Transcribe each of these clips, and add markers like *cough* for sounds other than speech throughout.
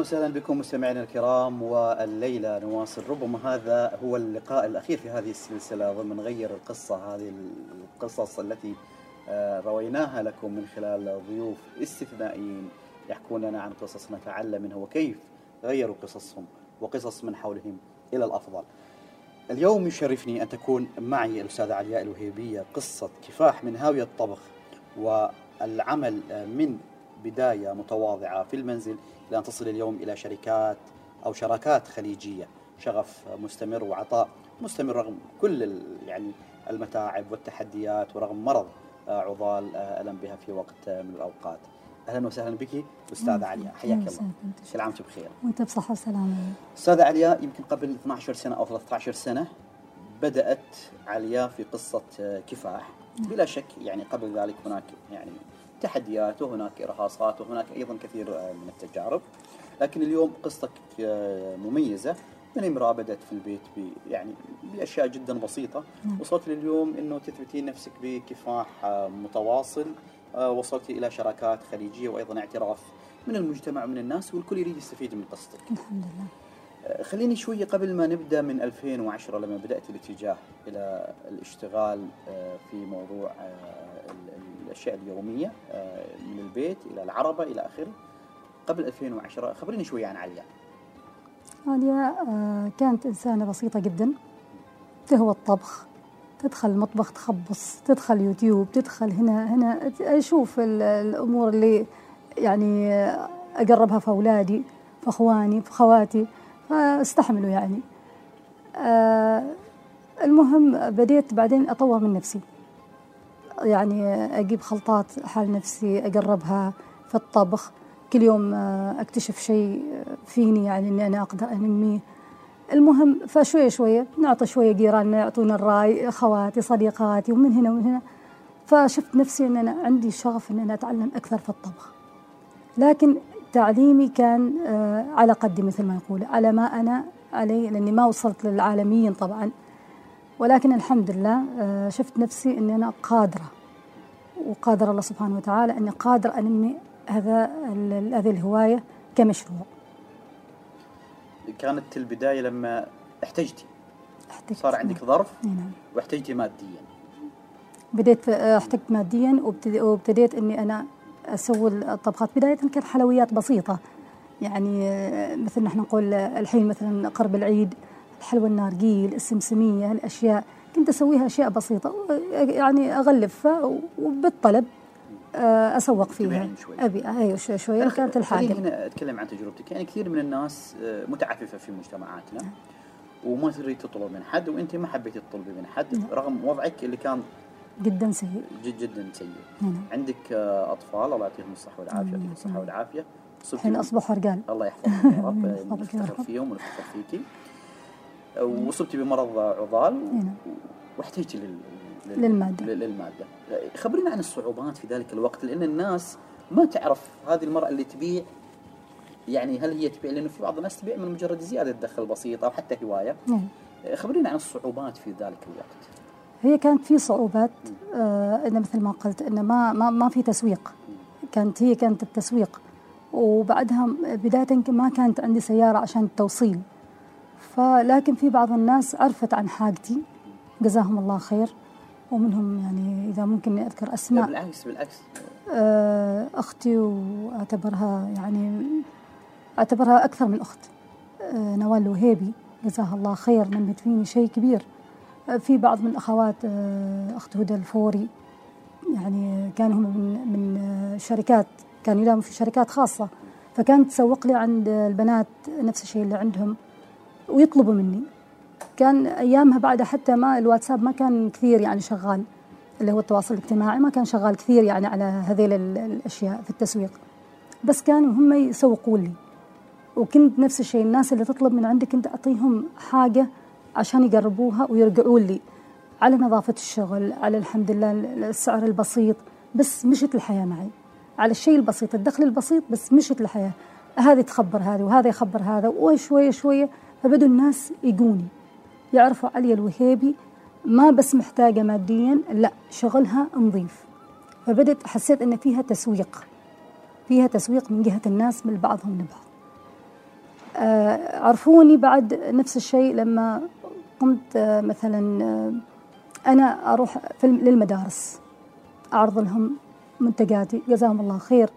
أهلا وسهلا بكم مستمعينا الكرام والليلة نواصل ربما هذا هو اللقاء الأخير في هذه السلسلة ضمن غير القصة هذه القصص التي آه، رويناها لكم من خلال ضيوف استثنائيين يحكون لنا عن قصص نتعلم منها وكيف غيروا قصصهم وقصص من حولهم إلى الأفضل. اليوم يشرفني أن تكون معي الأستاذة علياء الوهيبية قصة كفاح من هاوية الطبخ والعمل من بداية متواضعة في المنزل إلى أن تصل اليوم إلى شركات أو شراكات خليجية. شغف مستمر وعطاء مستمر رغم كل يعني المتاعب والتحديات ورغم مرض آه، عضال آه، ألم بها في وقت من الأوقات. أهلا وسهلا بك أستاذة علياء حياك الله. كل عام بخير. وأنت بصحة وسلامة. أستاذة علياء يمكن قبل 12 سنة أو 13 سنة بدأت علياء في قصة آه، كفاح. نعم. بلا شك يعني قبل ذلك هناك يعني تحديات وهناك إرهاصات وهناك أيضا كثير من التجارب. لكن اليوم قصتك مميزة. من امرأة بدأت في البيت يعني بأشياء جدا بسيطة. نعم. وصلت لليوم أنه تثبتين نفسك بكفاح متواصل آه، وصلت إلى شراكات خليجية وأيضا اعتراف من المجتمع ومن الناس والكل يريد يستفيد من قصتك. الحمد لله. آه، خليني شوية قبل ما نبدأ من 2010 لما بدأت الاتجاه إلى الاشتغال آه، في موضوع الأشياء اليومية آه، من البيت إلى العربة إلى آخره. قبل 2010 خبريني شوي عن عليا. عليا آه، كانت إنسانة بسيطة جدا. تهوى الطبخ تدخل المطبخ تخبص تدخل يوتيوب تدخل هنا هنا أشوف الأمور اللي يعني أقربها في أولادي في أخواني في خواتي فاستحملوا يعني. آه، المهم بديت بعدين أطور من نفسي. يعني أجيب خلطات حال نفسي أقربها في الطبخ. كل يوم آه، أكتشف شيء فيني يعني إني أنا أقدر أنميه. المهم فشوية شوية نعطي شوية جيراننا يعطونا الرأي أخواتي صديقاتي ومن هنا ومن هنا. فشفت نفسي إن أنا عندي شغف إن أنا أتعلم أكثر في الطبخ. لكن تعليمي كان آه، على قدي مثل ما يقول على ما أنا عليه لأني ما وصلت للعالميين طبعا. ولكن الحمد لله آه، شفت نفسي اني أنا قادرة وقادر الله سبحانه وتعالى أني قادر أنمي هذا هذه الهواية كمشروع. كانت البداية لما احتجتي. احتجت. صار عندك ظرف نعم. واحتجتي ماديا. بديت آه، احتجت ماديا وابتديت أني أنا أسوي الطبخات. بداية كانت حلويات بسيطة. يعني آه، مثل نحن نقول الحين مثلا قرب العيد الحلوى النارجيل السمسمية الأشياء. كنت أسويها أشياء بسيطة يعني اغلفها وبالطلب آه، أسوق فيها. أبي أيوه شوي شوي كانت الحاجة. هنا أتكلم عن تجربتك. يعني كثير من الناس آه، متعففة في مجتمعاتنا نعم. وما تريد تطلب من حد وأنت ما حبيتي تطلبي من حد نعم. رغم وضعك اللي كان جدا سيء. جد جدا سيء. نعم. عندك آه، أطفال الله يعطيهم الصحة والعافية نعم. الصحة والعافية. الحين أصبحوا رجال. الله يحفظهم يا رب. *laughs* نفتخر فيهم ونفتخر فيكي وصبتي بمرض عضال نعم. واحتجتي لل... للمادة. للمادة. خبرينا عن الصعوبات في ذلك الوقت لأن الناس ما تعرف هذه المرأة اللي تبيع يعني هل هي تبيع؟ لأنه في بعض الناس تبيع من مجرد زيادة دخل بسيطة أو حتى هواية. نعم. خبرينا عن الصعوبات في ذلك الوقت. هي كانت في صعوبات آه إن مثل ما قلت إنه ما ما ما في تسويق. كانت هي كانت التسويق. وبعدها بداية ما كانت عندي سيارة عشان التوصيل. فلكن في بعض الناس عرفت عن حاجتي. جزاهم الله خير. ومنهم يعني إذا ممكن أذكر أسماء. بالعكس بالعكس. آه، أختي وأعتبرها يعني أعتبرها أكثر من أخت. آه، نوال الوهيبي. جزاها الله خير. نمت فيني شيء كبير. آه، في بعض من الأخوات أخت هدى الفوري. يعني كانوا هم من من شركات كانوا يلاموا في شركات خاصة. فكانت تسوق لي عند البنات نفس الشيء اللي عندهم. ويطلبوا مني. كان أيامها بعد حتى ما الواتساب ما كان كثير يعني شغال اللي هو التواصل الاجتماعي ما كان شغال كثير يعني على هذيل الأشياء في التسويق. بس كانوا هم يسوقوا لي. وكنت نفس الشيء الناس اللي تطلب من عندي كنت أعطيهم حاجة عشان يقربوها ويرجعوا لي. على نظافة الشغل على الحمد لله السعر البسيط بس مشت الحياة معي. على الشيء البسيط الدخل البسيط بس مشت الحياة. هذه تخبر هذه وهذا يخبر هذا وشوية شوية فبدوا الناس يجوني يعرفوا علي الوهيبي ما بس محتاجة ماديا لا شغلها نظيف. فبدت حسيت أن فيها تسويق فيها تسويق من جهة الناس من بعضهم لبعض. آه، عرفوني بعد نفس الشيء لما قمت آه، مثلا آه، أنا أروح للمدارس أعرض لهم منتجاتي جزاهم الله خير.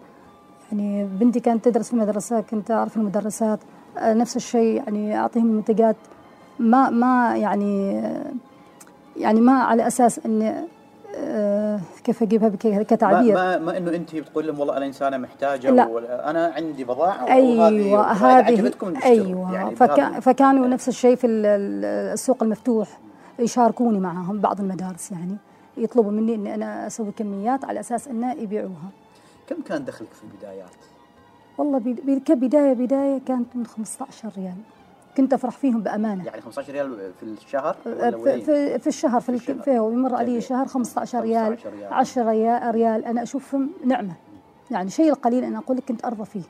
يعني بنتي كانت تدرس في المدرسة كنت أعرف المدرسات. نفس الشيء يعني أعطيهم منتجات ما ما يعني آه، يعني ما على أساس أن آه، كيف أجيبها بك- ما, كتعبير ما, ما إنه أنت بتقول لهم والله أنا إنسانة محتاجة لا. ولا أنا عندي بضاعة أيوه هذه. أيوه يعني فكا فكانوا نفس الشيء في ال- ال- السوق المفتوح يشاركوني معهم بعض المدارس يعني يطلبوا مني إني أنا أسوي كميات على أساس إنه يبيعوها كم كان دخلك في البدايات؟ والله كبداية بداية كانت من 15 ريال كنت أفرح فيهم بأمانة يعني 15 ريال في الشهر ولا في؟ في, في الشهر في, في الشهر. يمر علي. شهر 15 ريال 15 ريال. 10 ريال, ريال أنا أشوفهم نعمة يعني شيء القليل أنا أقول لك كنت أرضى فيه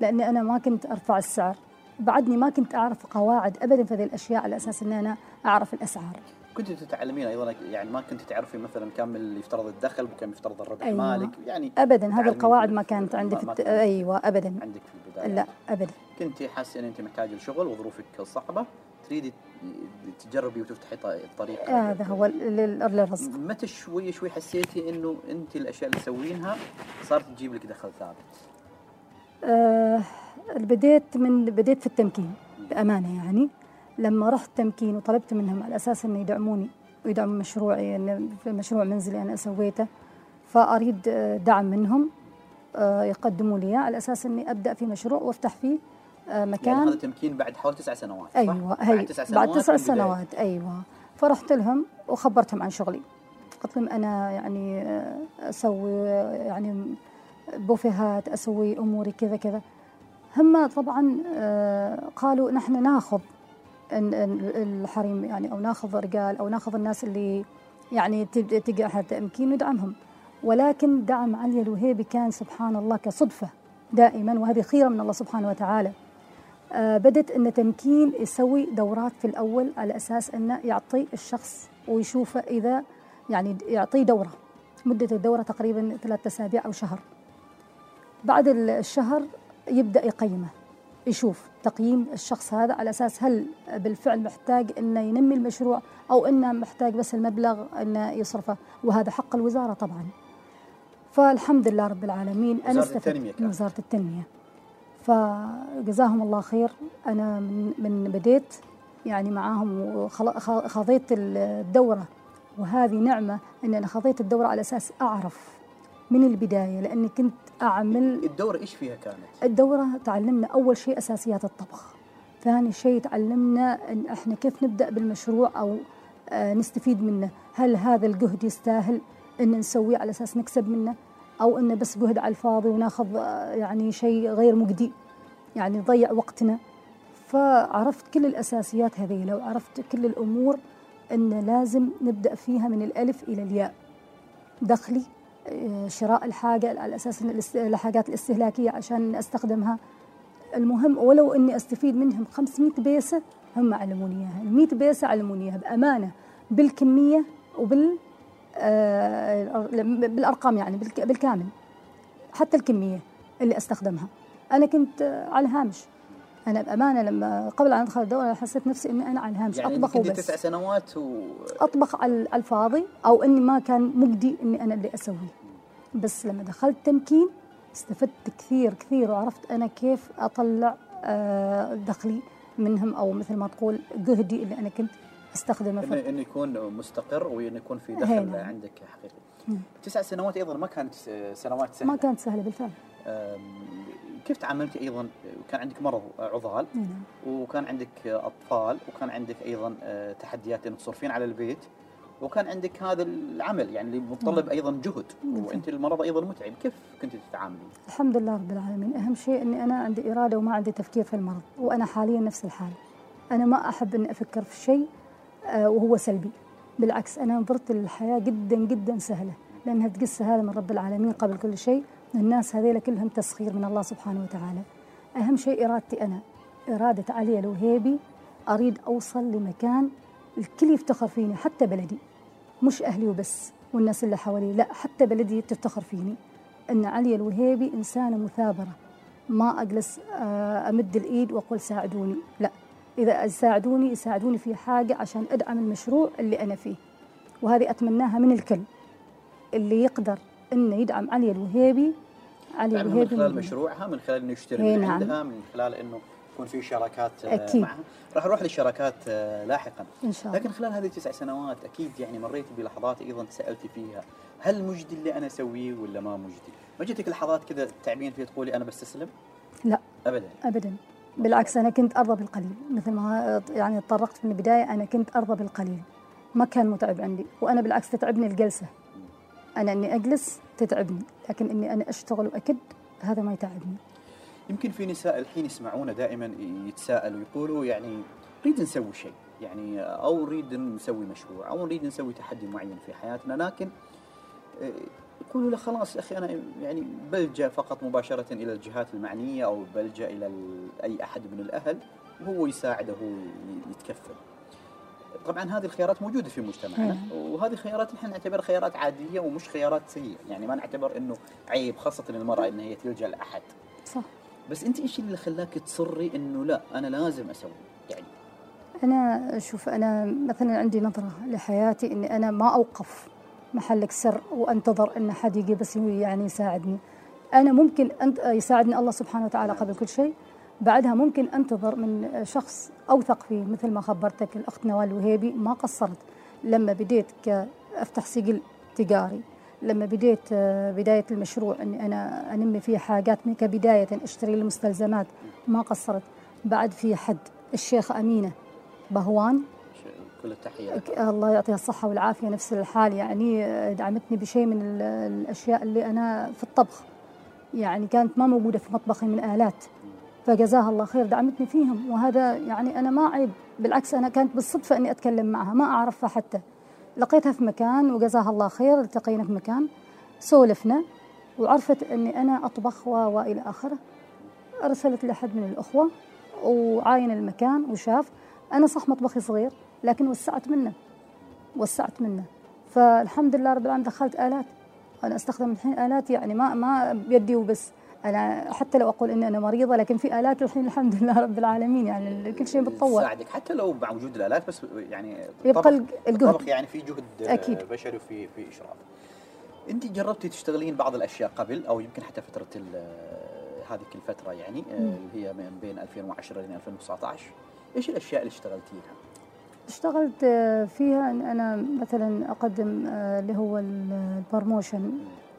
لأني أنا ما كنت أرفع السعر بعدني ما كنت أعرف قواعد ابدا في هذه الأشياء على أساس أن أنا أعرف الأسعار كنت تتعلمين أيضا يعني ما كنت تعرفي مثلا كم اللي يفترض الدخل وكم يفترض الربح أيوة. مالك يعني ابدا هذه القواعد ما كانت عندي في ما- الت... أيوه ابدا. عندك في البداية. لا ابدا. كنت حاسه ان أنت محتاجه الشغل وظروفك صعبة تريدي تجربي وتفتحي الطريق هذا هو للرزق. متى شوي شوي حسيتي إنه أنت الأشياء اللي تسوينها صارت تجيب لك دخل ثابت؟ آه بديت من بديت في التمكين بأمانة يعني. لما رحت تمكين وطلبت منهم على أساس إنه يدعموني ويدعموا مشروعي إن في مشروع منزلي أنا سويته فأريد آه، دعم منهم آه، يقدموا لي على أساس إني أبدأ في مشروع وأفتح فيه آه، يعني مكان هذا تمكين بعد حوالي تسع سنوات صح؟ أيوه هي بعد تسع سنوات بعد تسع. سنوات أيوه فرحت لهم وخبرتهم عن شغلي قلت لهم أنا يعني أسوي آه، يعني بوفيهات أسوي أموري كذا كذا هم طبعا قالوا نحن ناخذ الحريم يعني أو ناخذ رجال أو ناخذ الناس اللي يعني تقع تمكين ندعمهم. ولكن دعم علي الوهيبي كان سبحان الله كصدفة دائما وهذه خيرة من الله سبحانه وتعالى. آه، بدت إن تمكين يسوي دورات في الأول على أساس إنه يعطي الشخص ويشوفه إذا يعني يعطيه دورة. مدة الدورة تقريبا ثلاثة أسابيع أو شهر. بعد ال- الشهر يبدأ يقيمه. يشوف تقييم الشخص هذا على أساس هل بالفعل محتاج إنه ينمي المشروع أو إنه محتاج بس المبلغ إنه يصرفه وهذا حق الوزارة طبعا. فالحمد لله رب العالمين أنا استفدت التنمية كانت. من وزارة التنمية. فجزاهم الله خير. أنا من, من بديت يعني معاهم وخضيت الدورة وهذه نعمة إن أنا خضيت الدورة على أساس أعرف من البداية لأني كنت أعمل الدورة إيش فيها كانت؟ الدورة تعلمنا أول شيء أساسيات الطبخ. ثاني شيء تعلمنا أن إحنا كيف نبدأ بالمشروع أو آه، نستفيد منه. هل هذا الجهد يستاهل أن نسويه على أساس نكسب منه؟ أو أنه بس جهد على الفاضي وناخذ آه، يعني شيء غير مجدي يعني نضيع وقتنا. فعرفت كل الأساسيات هذه لو عرفت كل الأمور أن لازم نبدأ فيها من الألف إلى الياء. دخلي شراء الحاجة على أساس الحاجات الاستهلاكية عشان أستخدمها. المهم ولو إني أستفيد منهم 500 بيسة هم علموني إياها. ال 100 بيسة علموني إياها بأمانة. بالكمية وبال آه، بالأرقام يعني بالك- بالكامل. حتى الكمية اللي أستخدمها. أنا كنت على الهامش. أنا بأمانة لما قبل أن أدخل الدورة حسيت نفسي إني أنا على الهامش. يعني أطبخ كنت وبس. تسع سنوات و أطبخ على على الفاضي أو إني ما كان مجدي إني أنا اللي أسويه. بس لما دخلت تمكين استفدت كثير كثير وعرفت أنا كيف أطلع آه، دخلي منهم أو مثل ما تقول جهدي اللي أنا كنت أستخدمه إنه في إنه يكون مستقر وإنه يكون في دخل نعم. عندك حقيقي مم. تسع سنوات أيضا ما كانت سنوات سهلة ما كانت سهلة بالفعل كيف تعاملتي أيضا كان عندك مرض عضال نعم. وكان عندك أطفال وكان عندك أيضا أه، تحديات انك تصرفين على البيت وكان عندك هذا العمل يعني اللي متطلب أيضا جهد. نعم. وأنت المرض أيضا متعب كيف كنت تتعاملي؟ الحمد لله رب العالمين. أهم شيء إني أنا عندي إرادة وما عندي تفكير في المرض وأنا حاليا نفس الحال. أنا ما أحب إني أفكر في شيء آه، وهو سلبي. بالعكس أنا نظرت للحياة جدا جدا سهلة لأنها تقص هذا من رب العالمين قبل كل شيء. الناس هذيلا كلهم تسخير من الله سبحانه وتعالى. أهم شيء إرادتي أنا إرادة علي الوهيبي أريد أوصل لمكان الكل يفتخر فيني حتى بلدي. مش أهلي وبس والناس اللي حوالي لا حتى بلدي تفتخر فيني إن علي الوهيبي انسانه مثابرة ما أجلس آه، أمد الإيد وأقول ساعدوني لا إذا ساعدوني يساعدوني في حاجة عشان أدعم المشروع اللي أنا فيه وهذه أتمناها من الكل اللي يقدر إنه يدعم علي الوهيبي علي يعني من الوهيبي خلال. مشروعها من خلال إنه يشتري إيه من نعم. عندها من خلال إنه يكون في شراكات آه، أكيد. معها راح نروح للشراكات آه، لاحقا. إن شاء الله. لكن خلال هذه التسع سنوات أكيد يعني مريت بلحظات أيضا تسالتي فيها هل مجدي اللي أنا أسويه ولا ما مجدي؟ ما جتك لحظات كذا تعبين فيها تقولي أنا بستسلم؟ لا. ابدا. ابدا. بالعكس أنا كنت أرضى بالقليل. مثل ما يعني تطرقت في البداية أنا كنت أرضى بالقليل. ما كان متعب عندي. وأنا بالعكس تتعبني الجلسة. أنا إني أجلس تتعبني. لكن إني أنا أشتغل وأكد هذا ما يتعبني. يمكن في نساء الحين يسمعونا دائما يتساءلوا يقولوا يعني نريد نسوي شيء يعني أو نريد نسوي مشروع أو نريد نسوي تحدي معين في حياتنا لكن آه، يقولوا لا خلاص أخي أنا يعني بلجأ فقط مباشرة إلى الجهات المعنية أو بلجأ إلى ال- أي أحد من الأهل وهو يساعده يتكفل. طبعا هذه الخيارات موجودة في مجتمعنا نعم. وهذه خيارات نحن نعتبرها خيارات عادية ومش خيارات سيئة، يعني ما نعتبر إنه عيب خاصة المراه ان هي تلجأ لأحد. صح بس انت إيش اللي خلاك تصري انه لا أنا لازم أسوي؟ يعني أنا شوف أنا مثلا عندي نظرة لحياتي إني أنا ما أوقف محلك سر وأنتظر إن حد يجي بس يعني يساعدني. أنا ممكن أنت يساعدني الله سبحانه وتعالى قبل كل شيء. بعدها ممكن أنتظر من شخص أوثق فيه مثل ما خبرتك الأخت نوال الوهيبي ما قصرت. لما بديت كافتح سجل تجاري لما بديت آه، بداية المشروع إني أنا أنمي فيه حاجات من كبداية أشتري المستلزمات. ما قصرت. بعد في حد الشيخ أمينة بهوان. كل التحية. الله يعطيها الصحة والعافية نفس الحال. يعني آه، دعمتني بشيء من ال- الأشياء اللي أنا في الطبخ. يعني كانت ما موجودة في مطبخي من آلات. فجزاها الله خير دعمتني فيهم. وهذا يعني أنا ما عيب. بالعكس أنا كانت بالصدفة أني أتكلم معها. ما أعرفها حتى. لقيتها في مكان وجزاها الله خير التقينا في مكان سولفنا وعرفت أني أنا أطبخ و- وإلى آخره. أرسلت لأحد من الأخوة وعاين المكان وشاف أنا صح مطبخي صغير لكن وسعت منه وسعت منه. فالحمد لله رب العالمين دخلت آلات. أنا أستخدم الحين آلات يعني ما ما بيدي وبس. أنا حتى لو أقول إني أنا مريضة لكن في آلات الحين الحمد لله رب العالمين يعني كل شيء بتطور تساعدك حتى لو مع وجود الآلات بس يعني يبقى الجهد. يعني في جهد أكيد. بشري وفي في إشراف أنت جربتي تشتغلين بعض الأشياء قبل أو يمكن حتى فترة هذه الفترة يعني. اللي هي من بين 2010 ل 2019 إيش الأشياء اللي اشتغلتيها؟ اشتغلت فيها إن أنا مثلا أقدم آه، اللي هو ال- ال promotion آه،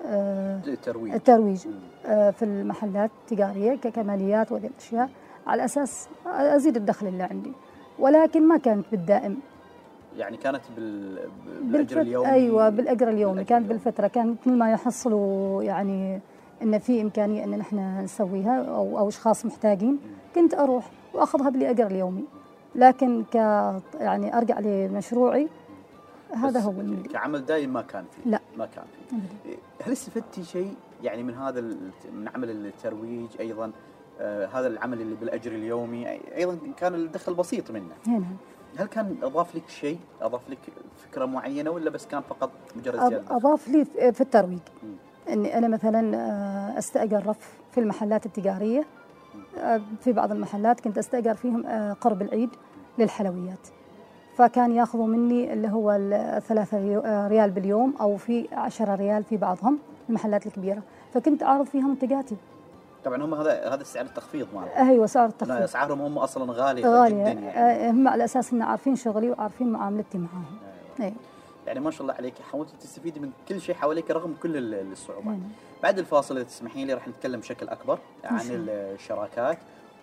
الترويج. الترويج. آه، في المحلات التجارية ككماليات وهذه الأشياء. على أساس أزيد الدخل اللي عندي. ولكن ما كانت بالدائم. يعني كانت بال... بالأجر. اليومي؟ أيوه بالأجر اليومي. كانت. بالفترة. كان كل ما يحصلوا يعني إن في إمكانية إن نحن نسويها أو أو أشخاص محتاجين كنت أروح وأخذها بالأجر اليومي. لكن ك يعني أرجع لمشروعي هذا هو. كعمل دايم ما كان فيه. لا. ما كان فيه. هل استفدتي شيء يعني من هذا من عمل الترويج أيضا؟ آه هذا العمل اللي بالأجر اليومي أيضا كان الدخل بسيط منه. هنا هل كان أضاف لك شيء؟ أضاف لك فكرة معينة ولا بس كان فقط مجرد زيادة؟ أضاف لي في الترويج. إني أنا مثلا آه، أستأجر رف في المحلات التجارية. آه، في بعض المحلات كنت أستأجر فيهم آه، قرب العيد للحلويات. فكان ياخذوا مني اللي هو الثلاثة آه، ريال باليوم أو في عشرة ريال في بعضهم المحلات الكبيرة. فكنت أعرض فيها منتجاتي طبعا هم هذا هذا سعر التخفيض مالهم. أيوه سعر التخفيض. أسعارهم هم أصلا غالية غالية. جدا يعني. آه، هم على أساس إن عارفين شغلي وعارفين معاملتي معاهم. أيوة. أيوه يعني ما شاء الله عليك حاولتي تستفيدي من كل شيء حواليك رغم كل ال- الصعوبات. هنا. بعد الفاصل إذا تسمحين لي راح نتكلم بشكل أكبر عن. الشراكات.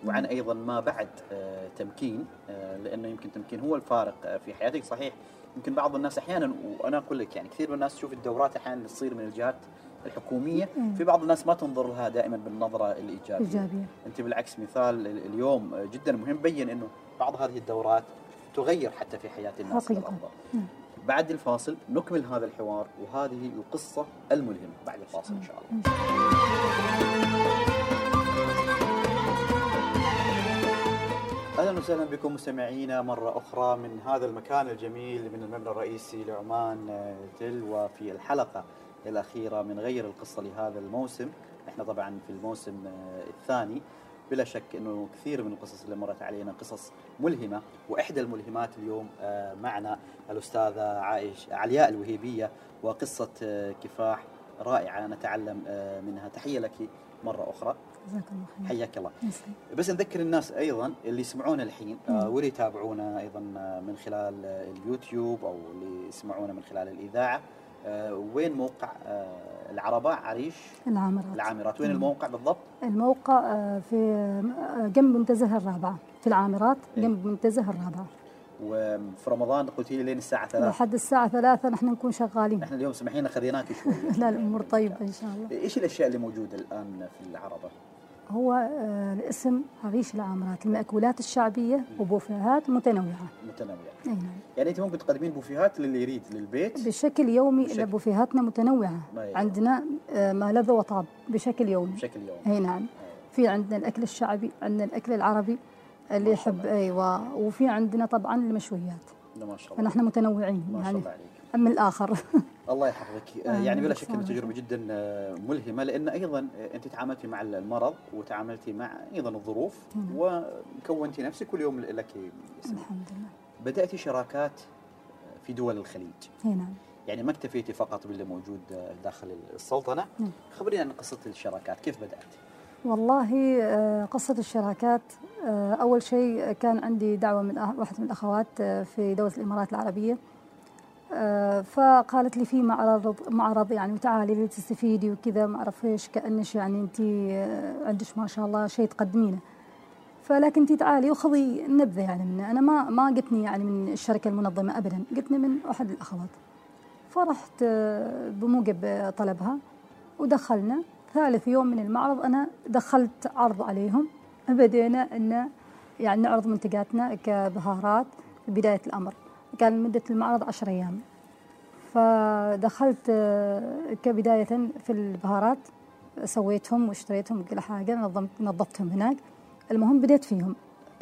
وعن أيضا ما بعد آه، تمكين آه، لأنه يمكن تمكين هو الفارق آه، في حياتك. صحيح يمكن بعض الناس أحيانا وأنا أقول لك يعني كثير من الناس تشوف الدورات أحيانا تصير من الجهات الحكومية. في بعض الناس ما تنظر لها دائما بالنظرة الإيجابية. إيجابية. أنت بالعكس مثال ال- اليوم جدا مهم بين إنه بعض هذه الدورات تغير حتى في حياة الناس حقيقة. بعد الفاصل نكمل هذا الحوار وهذه القصة الملهمة بعد الفاصل إن شاء الله. وسهلا بكم مستمعينا مرة أخرى من هذا المكان الجميل من المبنى الرئيسي لعمان آه، تل وفي الحلقة الأخيرة من غير القصة لهذا الموسم. إحنا طبعا في الموسم آه، الثاني. بلا شك إنه كثير من القصص اللي مرت علينا قصص ملهمة وإحدى الملهمات اليوم آه، معنا الأستاذة عائش علياء الوهيبية وقصة آه، كفاح رائعة. نتعلم آه، منها. تحية لك مرة أخرى. جزاك الله خير حياك الله. بس نذكر الناس أيضا اللي يسمعونا الحين آه،. واللي يتابعونا أيضا آه، من خلال اليوتيوب أو اللي يسمعونا من خلال الإذاعة آه، وين موقع آه، العرباء عريش العامرات العامرات وين. الموقع بالضبط؟ الموقع آه، في آه، جنب منتزه الرابعة في العامرات إيه. جنب منتزه الرابعة وفي رمضان قلت لي لين الساعة 3 لحد الساعة ثلاثة نحن نكون شغالين إحنا اليوم سمحينا خذيناك شوي *laughs* لا الأمور طيبة إن شاء الله إيش الأشياء اللي موجودة الآن في العربه؟ هو آه، الاسم عريش العامرات المأكولات الشعبية وبوفيهات متنوعة. متنوعة. أي نعم. يعني أنت ممكن تقدمين بوفيهات للي يريد للبيت؟ بشكل يومي بشكل- بوفيهاتنا متنوعة. أيوة. عندنا آه، ما لذ وطاب بشكل يومي. بشكل يومي. أي نعم. في عندنا الأكل الشعبي عندنا الأكل العربي اللي يحب أيوه. وفي عندنا طبعا المشويات. ما شاء الله. فنحن متنوعين ما شاء يعني الله عليك. من الآخر. *laughs* الله يحفظك. آه، آه، يعني بلا شك إنها. تجربة جدا آه، ملهمة لأن أيضا أنت تعاملتي مع المرض وتعاملتي مع أيضا الظروف مم. وكونتي نفسك كل يوم لك اسم. الحمد لله. بداتي شراكات في دول الخليج. إي نعم. يعني ما اكتفيتي فقط باللي موجود داخل السلطنة؟ نعم. خبرينا عن قصة الشراكات كيف بدأت؟ والله قصة الشراكات أول شيء كان عندي دعوة من واحدة من الأخوات في دولة الإمارات العربية. فقالت لي في معرض معرض يعني وتعالي لتستفيدي وكذا ما أعرف إيش كأنش يعني أنت آه، عندك ما شاء الله شيء تقدمينه. فلكن أنت تعالي وخذي نبذة يعني منه. أنا ما ما قلتني يعني من الشركة المنظمة ابدا قلتني من أحد الأخوات. فرحت آه، بموجب طلبها ودخلنا. ثالث يوم من المعرض أنا دخلت عرض عليهم. بدينا إن يعني نعرض منتجاتنا كبهارات في بداية الأمر. كان مده المعرض عشر أيام. فدخلت آه، كبداية في البهارات سويتهم واشتريتهم كل حاجة نظمت نظفتهم هناك. المهم بديت فيهم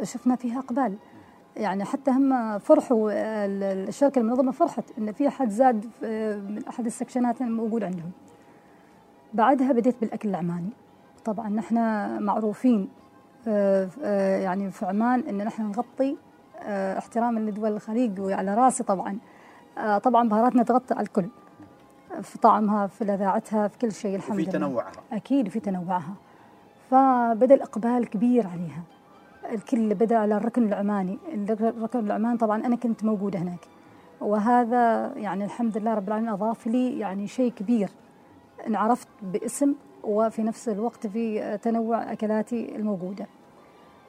شفنا فيها إقبال. يعني حتى هم فرحوا ال- الشركة المنظمة فرحت إن في أحد زاد آه، من أحد السكشنات الموجود عندهم. بعدها بديت بالأكل العماني. طبعا نحن معروفين آه، يعني في عمان إن نحن نغطي احتراما لدول الخليج وعلى رأسي طبعا. طبعا بهاراتنا تغطي على الكل. في طعمها في لذاعتها في كل شيء الحمد لله. تنوعها. أكيد في تنوعها. فبدأ الإقبال كبير عليها. الكل بدأ على الركن العماني. الركن العماني طبعا أنا كنت موجودة هناك. وهذا يعني الحمد لله رب العالمين أضاف لي يعني شيء كبير. انعرفت باسم وفي نفس الوقت في تنوع أكلاتي الموجودة.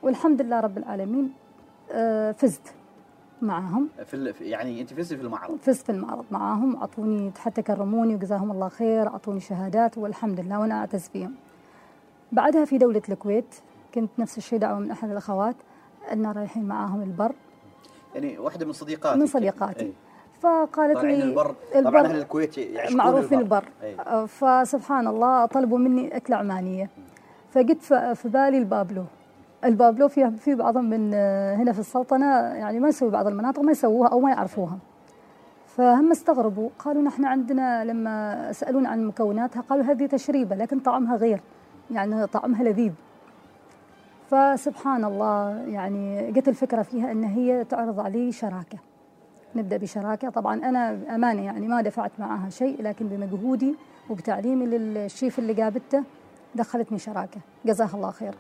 والحمد لله رب العالمين آه، فزت. معهم. في ال- يعني أنت فزتي في المعرض. فزت في المعرض معاهم أعطوني حتى كرموني وجزاهم الله خير أعطوني شهادات والحمد لله وأنا أعتز فيهم. بعدها في دولة الكويت كنت نفس الشيء دعوة من أحد الأخوات أن رايحين معاهم البر. يعني واحدة من صديقاتي من صديقاتي. أي. فقالت لي البر طبعا أهل الكويت معروفين البر. أي. آه، فسبحان الله طلبوا مني اكله عمانية. فقلت في بالي البابلو. البابلو في في بعضهم من آه، هنا في السلطنة يعني ما يسوي بعض المناطق ما يسووها أو ما يعرفوها. فهم استغربوا قالوا نحن عندنا لما سالونا عن مكوناتها قالوا هذه تشريبة لكن طعمها غير يعني طعمها لذيذ. فسبحان الله يعني جت الفكرة فيها إن هي تعرض علي شراكة. نبدأ بشراكة. طبعا أنا امانه يعني ما دفعت معها شيء لكن بمجهودي وبتعليمي للشيف اللي قابلته دخلتني شراكة. جزاها الله خير.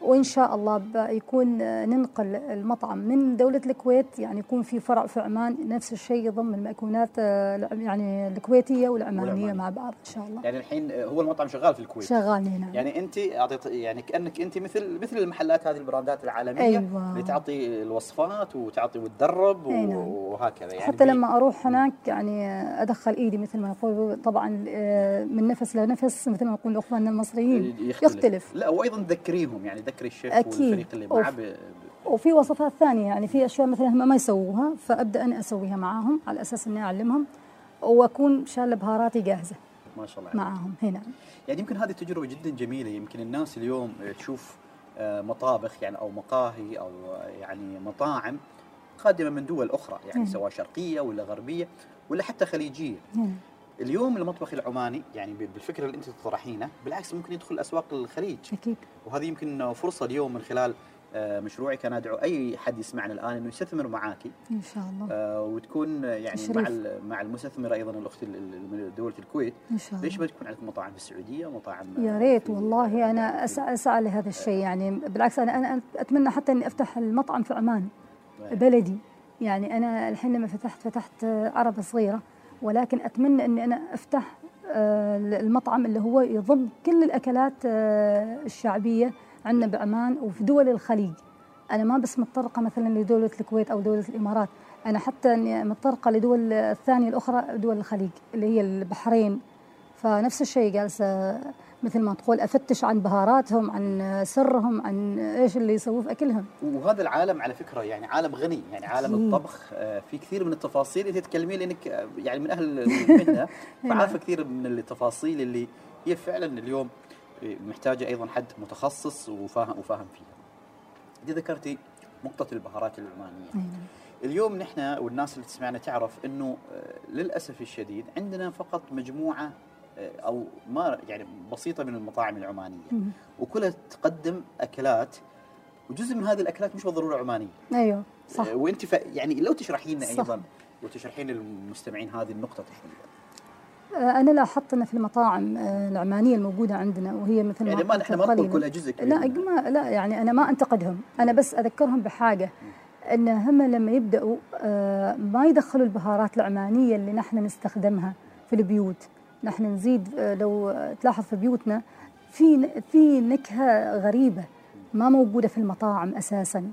وإن شاء الله يكون ننقل المطعم من دولة الكويت يعني يكون في فرع في عمان نفس الشيء يضم المأكولات آه، يعني الكويتية والعمانية والعمانية. مع بعض إن شاء الله. يعني الحين هو المطعم شغال في الكويت. شغال هنا. يعني أنت أعطيت يعني كأنك أنت مثل مثل المحلات هذه البراندات العالمية أيوة. اللي تعطي الوصفات وتعطي وتدرب نعم. وهكذا. يعني حتى لما أروح هناك يعني أدخل إيدي مثل ما نقول طبعا آه، من نفس لنفس مثل ما نقول اخواننا المصريين. يختلف. لا وأيضا تذكريهم يعني ذكري الشيف أكيد. والفريق اللي معه. ب- وفي وصفات ثانية يعني في أشياء مثلا هم ما يسووها فأبدأ أنا أسويها معاهم على أساس أني أعلمهم وأكون شاله بهاراتي جاهزة ما شاء الله. معاهم هنا يعني يمكن هذه تجربة جدا جميلة يمكن الناس اليوم تشوف آه، مطابخ يعني أو مقاهي أو آه، يعني مطاعم قادمة من دول أخرى يعني مم. سواء شرقية ولا غربية ولا حتى خليجية هنا اليوم المطبخ العماني يعني بالفكرة اللي انت تطرحينه بالعكس ممكن يدخل أسواق الخليج. أكيد. وهذه يمكن فرصة اليوم من خلال آه، مشروعك. أنا أدعو أي حد يسمعنا الآن إنه يستثمر معاكي إن شاء الله. آه، وتكون يعني تشريف. مع مع المستثمره أيضا الأخت ال- ال- من دولة الكويت. إن شاء ليش الله ما تكون عندكم مطاعم في السعودية مطاعم يا ريت والله أنا اسعى اسعى لهذا الشيء. يعني بالعكس أنا أنا أتمنى حتى إني أفتح المطعم في عمان بلدي. يعني أنا الحين لما فتحت فتحت عربة صغيرة. ولكن أتمنى إني أنا أفتح آه، المطعم اللي هو يضم كل الأكلات آه، الشعبية عندنا بعمان وفي دول الخليج. أنا ما بس متطرقة مثلا لدولة الكويت أو دولة الإمارات أنا حتى إني متطرقة لدول الثانية الأخرى دول الخليج اللي هي البحرين. فنفس الشيء جالسة مثل ما تقول أفتش عن بهاراتهم عن سرهم عن إيش اللي يسووه في أكلهم وهذا العالم على فكرة يعني عالم غني يعني عالم أكيد. الطبخ آه، في كثير من التفاصيل انت تتكلمين لانك آه، يعني من أهل المهنه *laughs* فعارفه كثير من التفاصيل اللي هي فعلا اليوم آه، محتاجة أيضا حد متخصص وفاهم وفاهم فيها. انت ذكرتي نقطة البهارات العمانية. أيوة. اليوم نحن والناس اللي تسمعنا تعرف إنه للأسف الشديد عندنا فقط مجموعة أو ما يعني بسيطة من المطاعم العمانية. وكلها تقدم أكلات وجزء من هذه الأكلات مش بالضرورة عمانية أيوه صح آه، وأنت ف... يعني لو تشرحي لنا. أيضا وتشرحين للمستمعين هذه النقطة تحديدا آه، أنا لاحظت ان في المطاعم آه، العمانية الموجودة عندنا وهي مثل يعني ما نحن ما نقول. كلها جزء كبير لا. ما لا يعني أنا ما أنتقدهم أنا بس أذكرهم بحاجة إن هم لما يبدأوا ما يدخلوا البهارات العمانية اللي نحن نستخدمها في البيوت نحن نزيد آه، لو تلاحظ في بيوتنا في في نكهة غريبة ما موجودة في المطاعم أساسا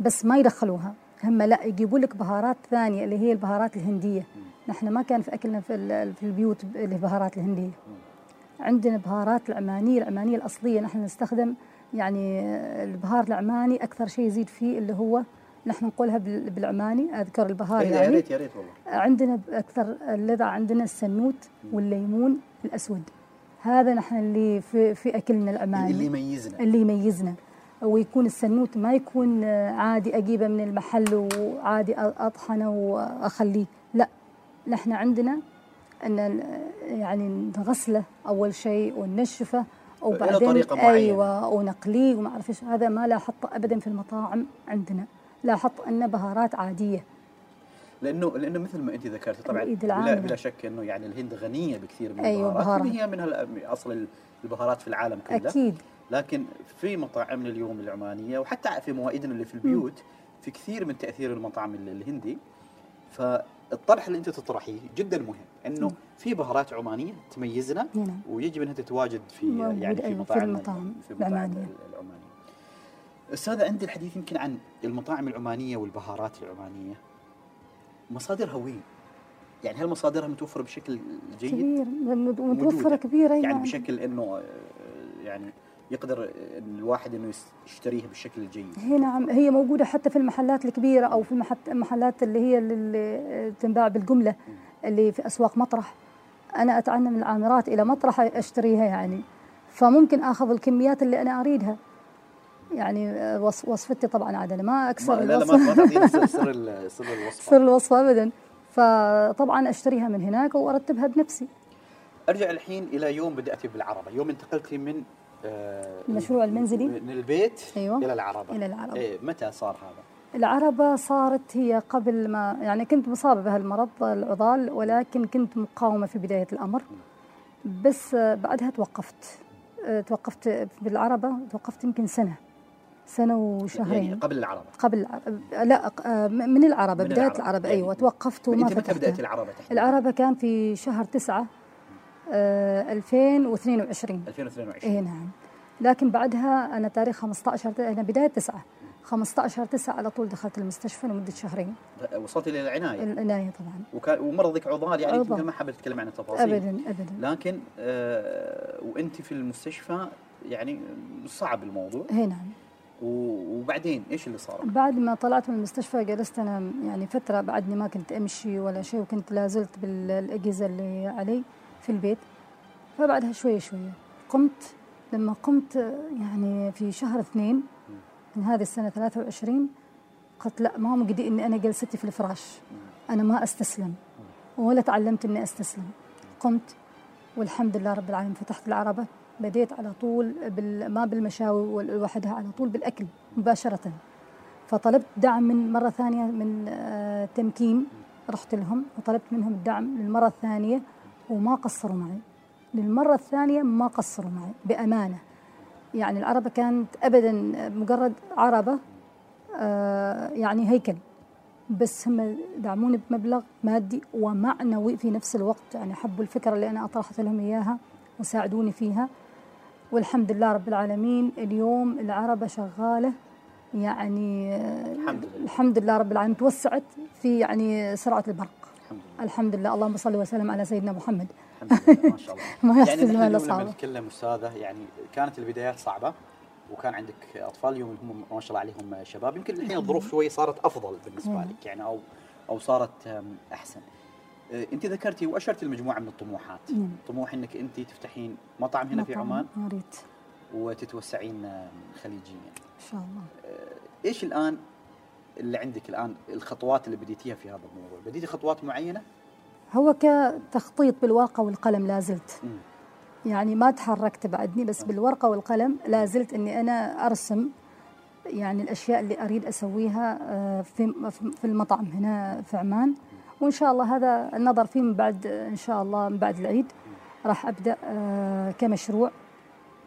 بس ما يدخلوها. هم لا يجيبوا لك بهارات ثانية اللي هي البهارات الهندية. نحن ما كان في أكلنا في في البيوت البهارات الهندية. عندنا بهارات العمانيه العمانيه الأصلية. نحن نستخدم يعني البهار العماني أكثر شيء يزيد فيه اللي هو نحن نقولها بال- بالعماني أذكر البهار إيه، يا يعني ريت يا ريت والله. عندنا أكثر اللذع عندنا السنوت والليمون الأسود. هذا نحن اللي في في أكلنا العماني. اللي يميزنا. اللي يميزنا. ويكون السنوت ما يكون عادي أجيبه من المحل وعادي أطحنه وأخليه. لا نحن عندنا أن يعني نغسله أول شيء وننشفه وبعدين طريقة معينة. أيوه ونقليه وما أعرف إيش. هذا ما لاحظته ابدا في المطاعم عندنا. لاحظت انه بهارات عادية لأنه لأنه مثل ما انت ذكرتي طبعا بلا. بلا شك إنه يعني الهند غنية بكثير من أيوة، البهارات بهارات. وهي من أصل البهارات في العالم كله أكيد لكن في مطاعمنا اليوم العمانية وحتى في موائدنا اللي في البيوت في كثير من تأثير المطعم ال- الهندي فالطرح اللي أنت تطرحيه جدا مهم إنه في بهارات عمانية تميزنا ويجب انها تتواجد في يعني في مطاعم المطاعم في مطاعم العمانية. العمانيه. أستاذ عندي الحديث يمكن عن المطاعم العمانية والبهارات العمانية مصادرها وين؟ يعني هل مصادرها متوفرة بشكل جيد؟ كبير موجودة. متوفرة كبيرة يعني أيوة. بشكل إنه يعني يقدر الواحد إنه يشتريها بالشكل الجيد هي نعم هي موجودة حتى في المحلات الكبيرة أو في المحلات اللي هي اللي تنباع بالجملة اللي في أسواق مطرح أنا أتعنى من العامرات إلى مطرح أشتريها يعني فممكن آخذ الكميات اللي أنا أريدها يعني آه، وص- وصفتي طبعا عاد أنا ما أكسر لا لا الوصف. ما تعطينا سر *laughs* سر ال- سر الوصفه سر الوصفة أبدا. فطبعا أشتريها من هناك وأرتبها بنفسي. أرجع الحين إلى يوم بداتي بالعربة. يوم انتقلتي من آه، المشروع المنزلي؟ من البيت أيوة. إلى العربة. إلى العربة. إيه متى صار هذا؟ العربة صارت هي قبل ما يعني كنت مصابة بهالمرض العضال ولكن كنت مقاومة في بداية الأمر. بس آه، بعدها توقفت. توقفت بالعربة توقفت يمكن سنة. سنة يعني وشهرين قبل العربة. قبل العربة لا آه، من العربة من بداية العربة. العربة. يعني أيوة توقفت وما أنت متى العربة تحديدا؟ العربة كان في شهر تسعة آه، 2022 2022 اي نعم. لكن بعدها أنا تاريخ 15 ت- أنا بداية تسعة. 15 تسعة على طول دخلت المستشفى لمدة شهرين. وصلت إلى العناية. العناية طبعا. وكان ومرضك عضال يعني عضال. ما حابب اتكلم عن التفاصيل. ابدا ابدا. لكن آه وأنت في المستشفى يعني صعب الموضوع. اي نعم. وبعدين إيش اللي صار؟ بعد ما طلعت من المستشفى جلست أنا يعني فترة بعدني ما كنت أمشي ولا شيء وكنت لازلت بالأجهزة اللي علي في البيت. فبعدها شوية شوية قمت لما قمت يعني في شهر اثنين من هذه السنة 23 قلت لا ما مقدي إني أنا جلستي في الفراش. أنا ما أستسلم ولا تعلمت إني أستسلم. قمت والحمد لله رب العالمين فتحت العربة. بديت على طول بال ما بالمشاوي لوحدها على طول بالأكل مباشرة. فطلبت دعم من مرة ثانية من آه، تمكين رحت لهم وطلبت منهم الدعم للمرة الثانية وما قصروا معي. للمرة الثانية ما قصروا معي بأمانة. يعني العربة كانت أبدا مجرد عربة آه، يعني هيكل. بس هم دعموني بمبلغ مادي ومعنوي في نفس الوقت. يعني حبوا الفكرة اللي أنا أطرحت لهم إياها وساعدوني فيها. والحمد لله رب العالمين اليوم العربة شغالة يعني الحمد لله. الحمد لله رب العالمين توسعت في يعني سرعة البرق. الحمد لله. الحمد لله. اللهم صل وسلم على سيدنا محمد. الحمد لله. ما شاء الله. *laughs* ما يعني صعبة. لما نتكلم أستاذة يعني كانت البدايات صعبة وكان عندك أطفال اليوم هم ما شاء الله عليهم شباب. يمكن الحين الظروف شوي صارت أفضل بالنسبة مم. لك يعني أو أو صارت أه، انت ذكرتي وأشرتي المجموعة من الطموحات. نعم. طموح انك انت تفتحين مطعم هنا في مطعم، عمان. يا ريت. وتتوسعين أم، خليجيا. إن شاء الله. أه، إيش الآن اللي عندك الآن الخطوات اللي بديتيها في هذا الموضوع؟ بديتي خطوات معينة؟ هو كتخطيط بالورقة والقلم لا زلت. مم. يعني ما تحركت بعدني بس بالورقة والقلم لا زلت أني أنا أرسم يعني الأشياء اللي أريد أسويها آه، في في المطعم هنا في عمان. وإن شاء الله هذا النظر فيه من بعد إن شاء الله من بعد العيد راح أبدأ آه، كمشروع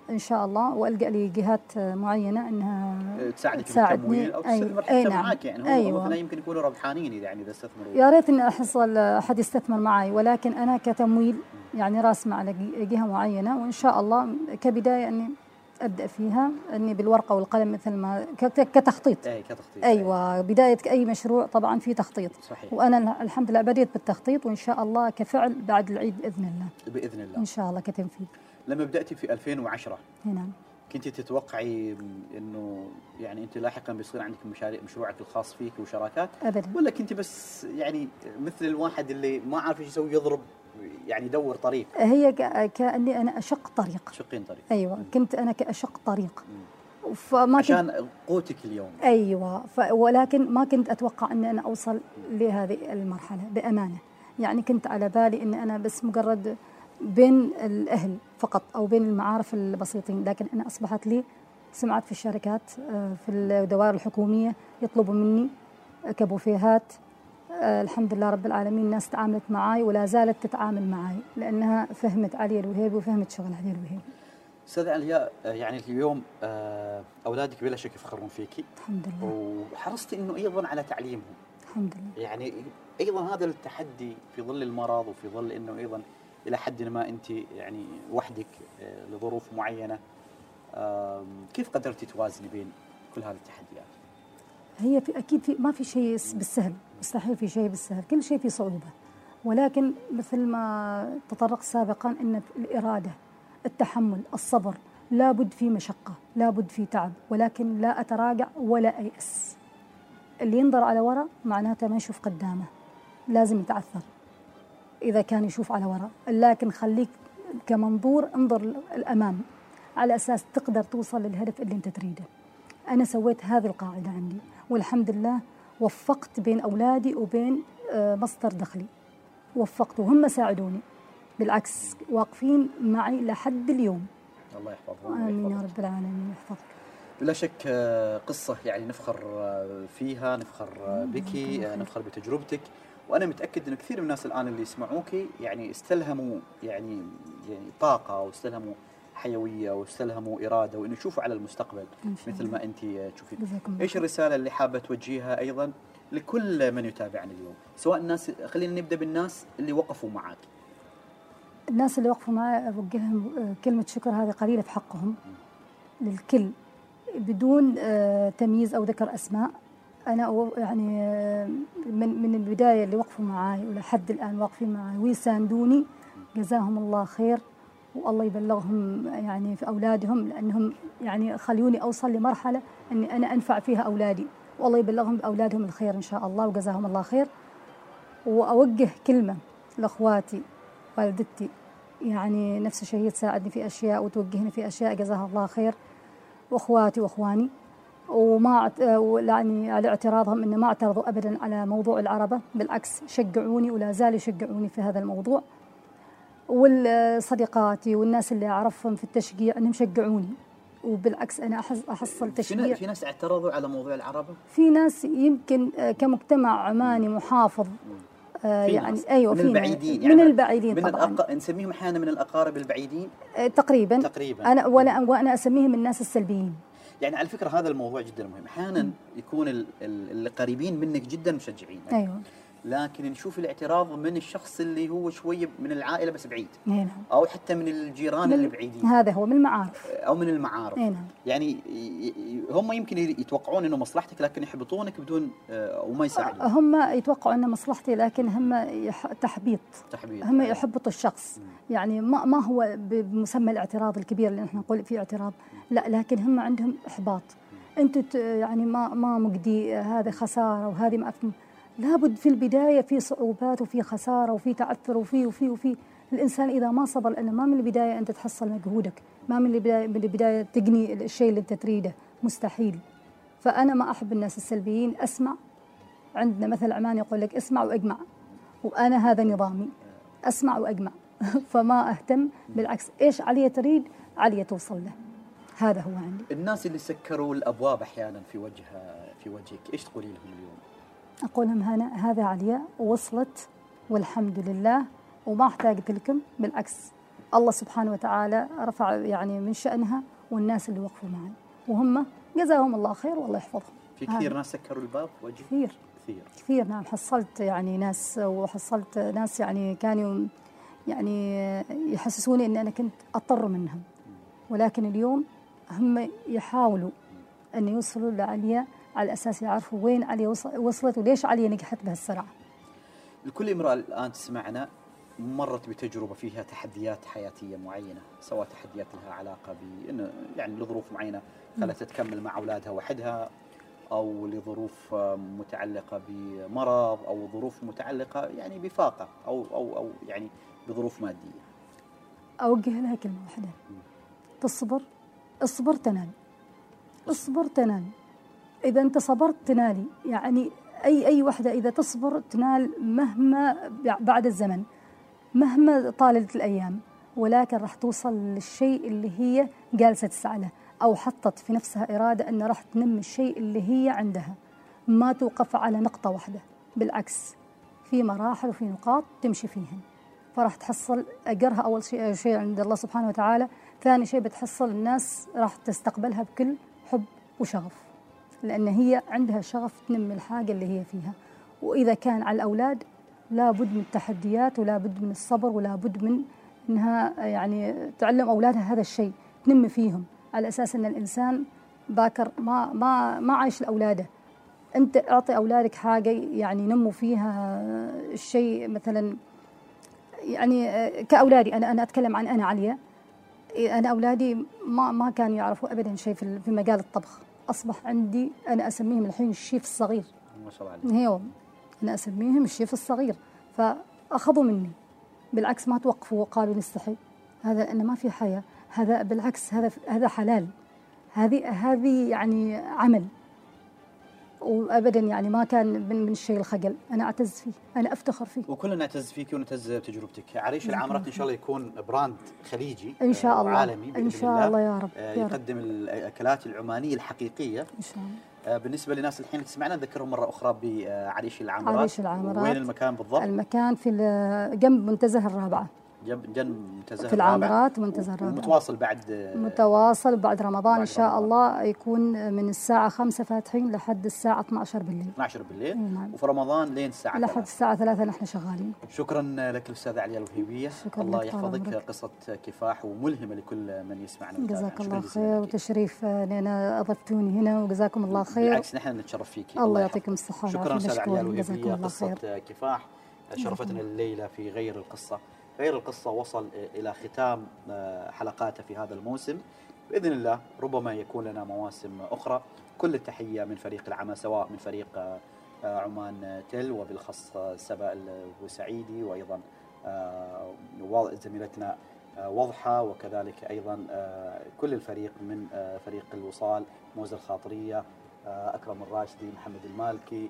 إن شاء الله وألقى لي جهات آه، معينة أنها أه، تساعدك تساعدني. أو تستثمر أي حتى نعم. معاك يعني هم أيوة. مثلا يمكن يكونوا ربحانين إذا يعني إذا استثمروا يا ريت إني أحصل أحد يستثمر معي ولكن أنا كتمويل يعني راسمة على جهة معينة وإن شاء الله كبداية إني أبدأ فيها إني بالورقة والقلم مثل ما كتخطيط. أي كتخطيط. أيوه بداية أي مشروع طبعا في تخطيط. صحيح. وأنا ال- الحمد لله بديت بالتخطيط وإن شاء الله كفعل بعد العيد بإذن الله. بإذن الله. إن شاء الله كتنفيذ لما بدأتي في 2010 هنا كنت تتوقعي إنه يعني أنت لاحقا بيصير عندك مشاريع مشروعك الخاص فيك وشراكات؟ ابدا. ولا كنت بس يعني مثل الواحد اللي ما عارف إيش يسوي يضرب يعني يدور طريق. هي كأني أنا أشق طريق. شقين طريق. أيوه كنت أنا كأشق طريق. مم. فما كنت عشان قوتك اليوم. أيوه ف ولكن ما كنت أتوقع أن أنا أوصل لهذه المرحلة بأمانة. يعني كنت على بالي أن أنا بس مجرد بين الأهل فقط أو بين المعارف البسيطين لكن أنا أصبحت لي سمعت في الشركات آه، في الدوائر الحكومية يطلبوا مني كبوفيهات الحمد لله رب العالمين الناس تعاملت معي ولا زالت تتعامل معي لأنها فهمت علي الوهيبي وفهمت شغل علي الوهيبي أستاذ علياء آه، يعني اليوم آه، أولادك بلا شك يفخرون فيكي الحمد لله. وحرصتي إنه أيضا على تعليمهم. الحمد لله. يعني أيضا هذا التحدي في ظل المرض وفي ظل إنه أيضا إلى حد ما أنت يعني وحدك آه، لظروف معينة. كيف قدرتي توازني بين كل هذه التحديات؟ هي في أكيد في ما في شيء بالسهل. مستحيل في شيء بالسهل كل شيء في صعوبة. ولكن مثل ما تطرقت سابقا إن الإرادة التحمل الصبر لابد في مشقة لابد في تعب ولكن لا أتراجع ولا أيأس. اللي ينظر على وراء معناته ما يشوف قدامه لازم يتعثر. إذا كان يشوف على وراء لكن خليك كمنظور انظر الأمام على أساس تقدر توصل للهدف اللي أنت تريده. أنا سويت هذه القاعدة عندي والحمد لله وفقت بين أولادي وبين آه، مصدر دخلي. وفقت وهم ساعدوني. بالعكس واقفين معي لحد اليوم. الله يحفظهم آمين يا. رب العالمين. يحفظك. بلا شك آه، قصة يعني نفخر آه، فيها نفخر بك نفخر بتجربتك. وأنا متأكد أن كثير من الناس الآن اللي يسمعوك يعني استلهموا يعني يعني طاقة واستلهموا حيوية واستلهموا إرادة وإنه يشوفوا على المستقبل مثل. ما آه، تشوفين. إيش الرسالة اللي حابة توجهيها أيضا لكل من يتابعنا اليوم؟ سواء الناس خلينا نبدأ بالناس اللي وقفوا معك الناس اللي وقفوا معي أوجههم آه، كلمة شكر هذه قليلة في حقهم. للكل. بدون آه، تمييز أو ذكر أسماء. أنا أو- يعني آه، من من البداية اللي وقفوا معي ولحد الآن واقفين معي ويساندوني. جزاهم الله خير. والله يبلغهم يعني في أولادهم لأنهم يعني خلوني أوصل لمرحلة أني أنا أنفع فيها أولادي. والله يبلغهم بأولادهم الخير إن شاء الله وجزاهم الله خير. وأوجه كلمة لأخواتي والدتي. يعني نفس الشيء هي تساعدني في أشياء وتوجهني في أشياء جزاها الله خير. وأخواتي وأخواني. وما يعني على اعتراضهم انه ما اعترضوا ابدا على موضوع العربة. بالعكس شجعوني ولا زالوا يشجعوني في هذا الموضوع. والصديقاتي والناس اللي أعرفهم في التشجيع إنهم شجعوني وبالعكس أنا أحصل تشجيع. في ناس اعترضوا على موضوع العربة؟ في ناس يمكن آه، كمجتمع عماني محافظ آه، يعني ناس. أيوه من البعيدين من البعيدين من طبعا. الأق... نسميهم أحيانا من الأقارب البعيدين؟ آه، تقريبا. تقريبا. أنا وأنا وأنا أسميهم الناس السلبيين. يعني على فكرة هذا الموضوع جدا مهم. أحيانا يكون ال- ال- اللي قريبين منك جدا مشجعين. أيوه. لكن نشوف الاعتراض من الشخص اللي هو شوية من العائلة بس بعيد. نعم. أو حتى من الجيران من- اللي بعيدين. هذا هو من المعارف. أو من المعارف. نعم. يعني هم يمكن يتوقعون إنه مصلحتك لكن يحبطونك بدون آه، وما يساعدون. هم يتوقعوا إن مصلحتي لكن هم يح... تحبيط. تحبيط. هم يحبطوا الشخص. يعني ما ما هو بمسمى الاعتراض الكبير اللي نحن نقول فيه اعتراض. لا لكن هم عندهم إحباط. أنتم ت- يعني ما ما مجدي هذه خسارة وهذه ما أفهم. لابد في البداية في صعوبات وفي خسارة وفي تعثر وفي وفي وفي. الإنسان إذا ما صبر لأنه ما من البداية انت تحصل مجهودك. ما من البدايه من البداية تجني الشيء اللي أنت تريده. مستحيل. فأنا ما أحب الناس السلبيين. أسمع. عندنا مثل عماني يقول لك اسمع وأجمع. وأنا هذا نظامي. أسمع وأجمع. *laughs* فما أهتم. بالعكس. إيش عليا تريد؟ عليا توصل له. هذا هو عندي. الناس اللي سكروا الأبواب أحيانا في وجه في وجهك إيش تقولي لهم اليوم؟ أقول لهم هنا هذا عليا وصلت والحمد لله وما احتاجت لكم بالعكس الله سبحانه وتعالى رفع يعني من شأنها والناس اللي وقفوا معي. وهم جزاهم الله خير والله يحفظهم. في كثير هذا. ناس سكروا الباب في وجهك كثير. كثير. كثير نعم. حصلت يعني ناس وحصلت ناس يعني كانوا يعني يحسسوني إن أنا كنت اضطر منهم. ولكن اليوم هم يحاولوا أن يوصلوا لعليا على أساس يعرفوا وين عليا وص- وصلت وليش عليا نجحت بهالسرعة. لكل امرأة الآن تسمعنا مرت بتجربة فيها تحديات حياتية معينة سواء تحديات لها علاقة بأن يعني لظروف معينة خلتها تكمل مع أولادها وحدها أو لظروف متعلقة بمرض أو ظروف متعلقة يعني بفاقة أو أو أو يعني بظروف مادية. أوجه لها كلمة واحدة. تصبر اصبر تنال اصبر تنال إذا أنت صبرت تنالي. يعني أي أي وحدة إذا تصبر تنال مهما بع- بعد الزمن مهما طالت الأيام ولكن راح توصل للشيء اللي هي جالسة تسعى له أو حطت في نفسها إرادة أن راح تنمي الشيء اللي هي عندها. ما توقف على نقطة واحدة بالعكس في مراحل وفي نقاط تمشي فيهن. فراح تحصل أجرها أول شيء شيء عند الله سبحانه وتعالى ثاني شيء بتحصل الناس راح تستقبلها بكل حب وشغف. لأن هي عندها شغف تنمي الحاجة اللي هي فيها. وإذا كان على الأولاد لابد من التحديات ولابد من الصبر ولابد من إنها يعني تعلم أولادها هذا الشيء تنمي فيهم. على أساس إن الإنسان باكر ما ما ما عايش لأولاده. أنت أعطي أولادك حاجة يعني ينموا فيها الشيء مثلا يعني كأولادي أنا أنا أتكلم عن أنا عليا. أنا أولادي ما ما كانوا يعرفوا ابدا شيء في مجال الطبخ. أصبح عندي أنا أسميهم الحين الشيف الصغير. ما شاء الله عليك. هيوم أنا أسميهم الشيف الصغير. فأخذوا مني. بالعكس ما توقفوا وقالوا نستحي. هذا لأنه ما في حياة. هذا بالعكس هذا هذا حلال. هذه هذه يعني عمل. وابدا يعني ما كان من من الشيء الخجل. أنا أعتز فيه. أنا أفتخر فيه. وكلنا نعتز فيك ونعتز بتجربتك. عريش العامرات إن شاء الله يكون براند خليجي إن شاء آه، الله. وعالمي بإذن ان شاء الله. يا رب. آه، يا رب. يقدم الأكلات العمانية الحقيقية. إن شاء الله. آه، بالنسبة للناس الحين اللي تسمعنا نذكرهم مرة أخرى بعريش العامرات. عريش العامرات. وين المكان بالضبط؟ المكان في جنب منتزه الرابعة. جنب جنب منتزه في الرابع. العامرات منتزه الرابعه متواصل بعد متواصل بعد رمضان إن شاء رمضان. الله يكون من الساعة 5 فاتحين لحد الساعة 12 بالليل 12 بالليل نعم. وفي رمضان لين الساعة لحد 3 الساعة 3 نحن شغالين شكرا لك الأستاذة عليا الوهيبية شكراً الله يحفظك عمرك. قصة كفاح وملهمة لكل من يسمعنا. جزاك الله خير. وتشريف آه، لنا أضفتوني هنا وجزاكم الله خير بالعكس نحن نتشرف فيك الله يعطيكم الصحة شكرا والعافية أستاذ عليا مشكور. جزاكم الوهيبية قصة. كفاح شرفتنا الليلة في غير القصة غير القصة وصل إلى ختام آه، حلقاته في هذا الموسم. بإذن الله ربما يكون لنا مواسم أخرى. كل التحية من فريق العمل سواء من فريق آه، آه، عمان تل وبالاخص آه، سبا البوسعيدي وأيضا آه، و- زميلتنا وضحى وكذلك أيضا آه، كل الفريق من فريق الوصال موزة الخاطرية آه، أكرم الراشدي محمد المالكي